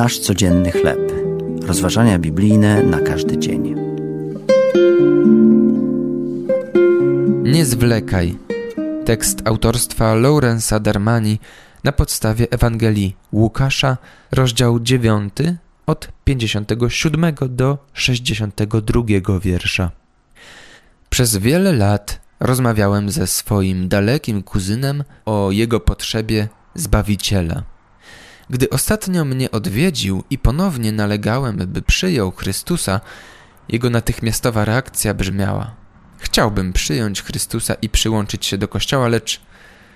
Nasz codzienny chleb. Rozważania biblijne na każdy dzień. Nie zwlekaj. Tekst autorstwa Laurensa Darmani na podstawie Ewangelii Łukasza, rozdział 9, od 57 do 62 wiersza. Przez wiele lat rozmawiałem ze swoim dalekim kuzynem o jego potrzebie Zbawiciela. Gdy ostatnio mnie odwiedził i ponownie nalegałem, by przyjął Chrystusa, jego natychmiastowa reakcja brzmiała: Chciałbym przyjąć Chrystusa i przyłączyć się do kościoła, lecz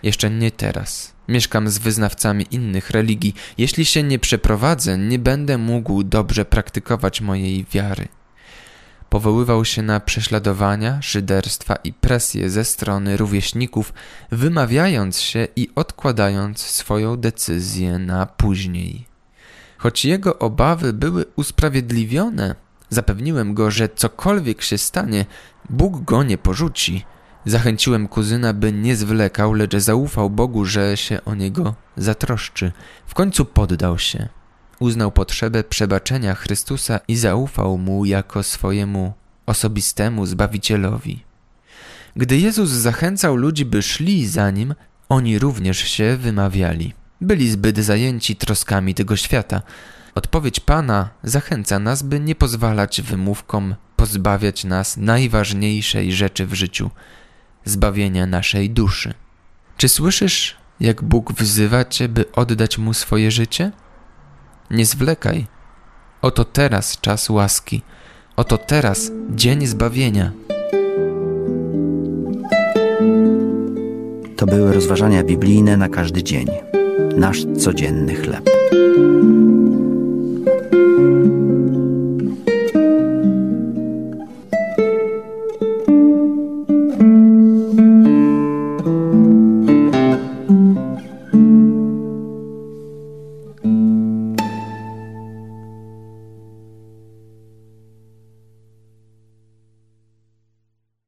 jeszcze nie teraz. Mieszkam z wyznawcami innych religii. Jeśli się nie przeprowadzę, nie będę mógł dobrze praktykować mojej wiary. Powoływał się na prześladowania, szyderstwa i presję ze strony rówieśników, wymawiając się i odkładając swoją decyzję na później. Choć jego obawy były usprawiedliwione, zapewniłem go, że cokolwiek się stanie, Bóg go nie porzuci. Zachęciłem kuzyna, by nie zwlekał, lecz zaufał Bogu, że się o niego zatroszczy. W końcu poddał się uznał potrzebę przebaczenia Chrystusa i zaufał mu jako swojemu osobistemu Zbawicielowi. Gdy Jezus zachęcał ludzi, by szli za nim, oni również się wymawiali. Byli zbyt zajęci troskami tego świata. Odpowiedź Pana zachęca nas, by nie pozwalać wymówkom pozbawiać nas najważniejszej rzeczy w życiu zbawienia naszej duszy. Czy słyszysz, jak Bóg wzywa cię, by oddać mu swoje życie? Nie zwlekaj. Oto teraz czas łaski. Oto teraz dzień zbawienia. To były rozważania biblijne na każdy dzień. Nasz codzienny chleb.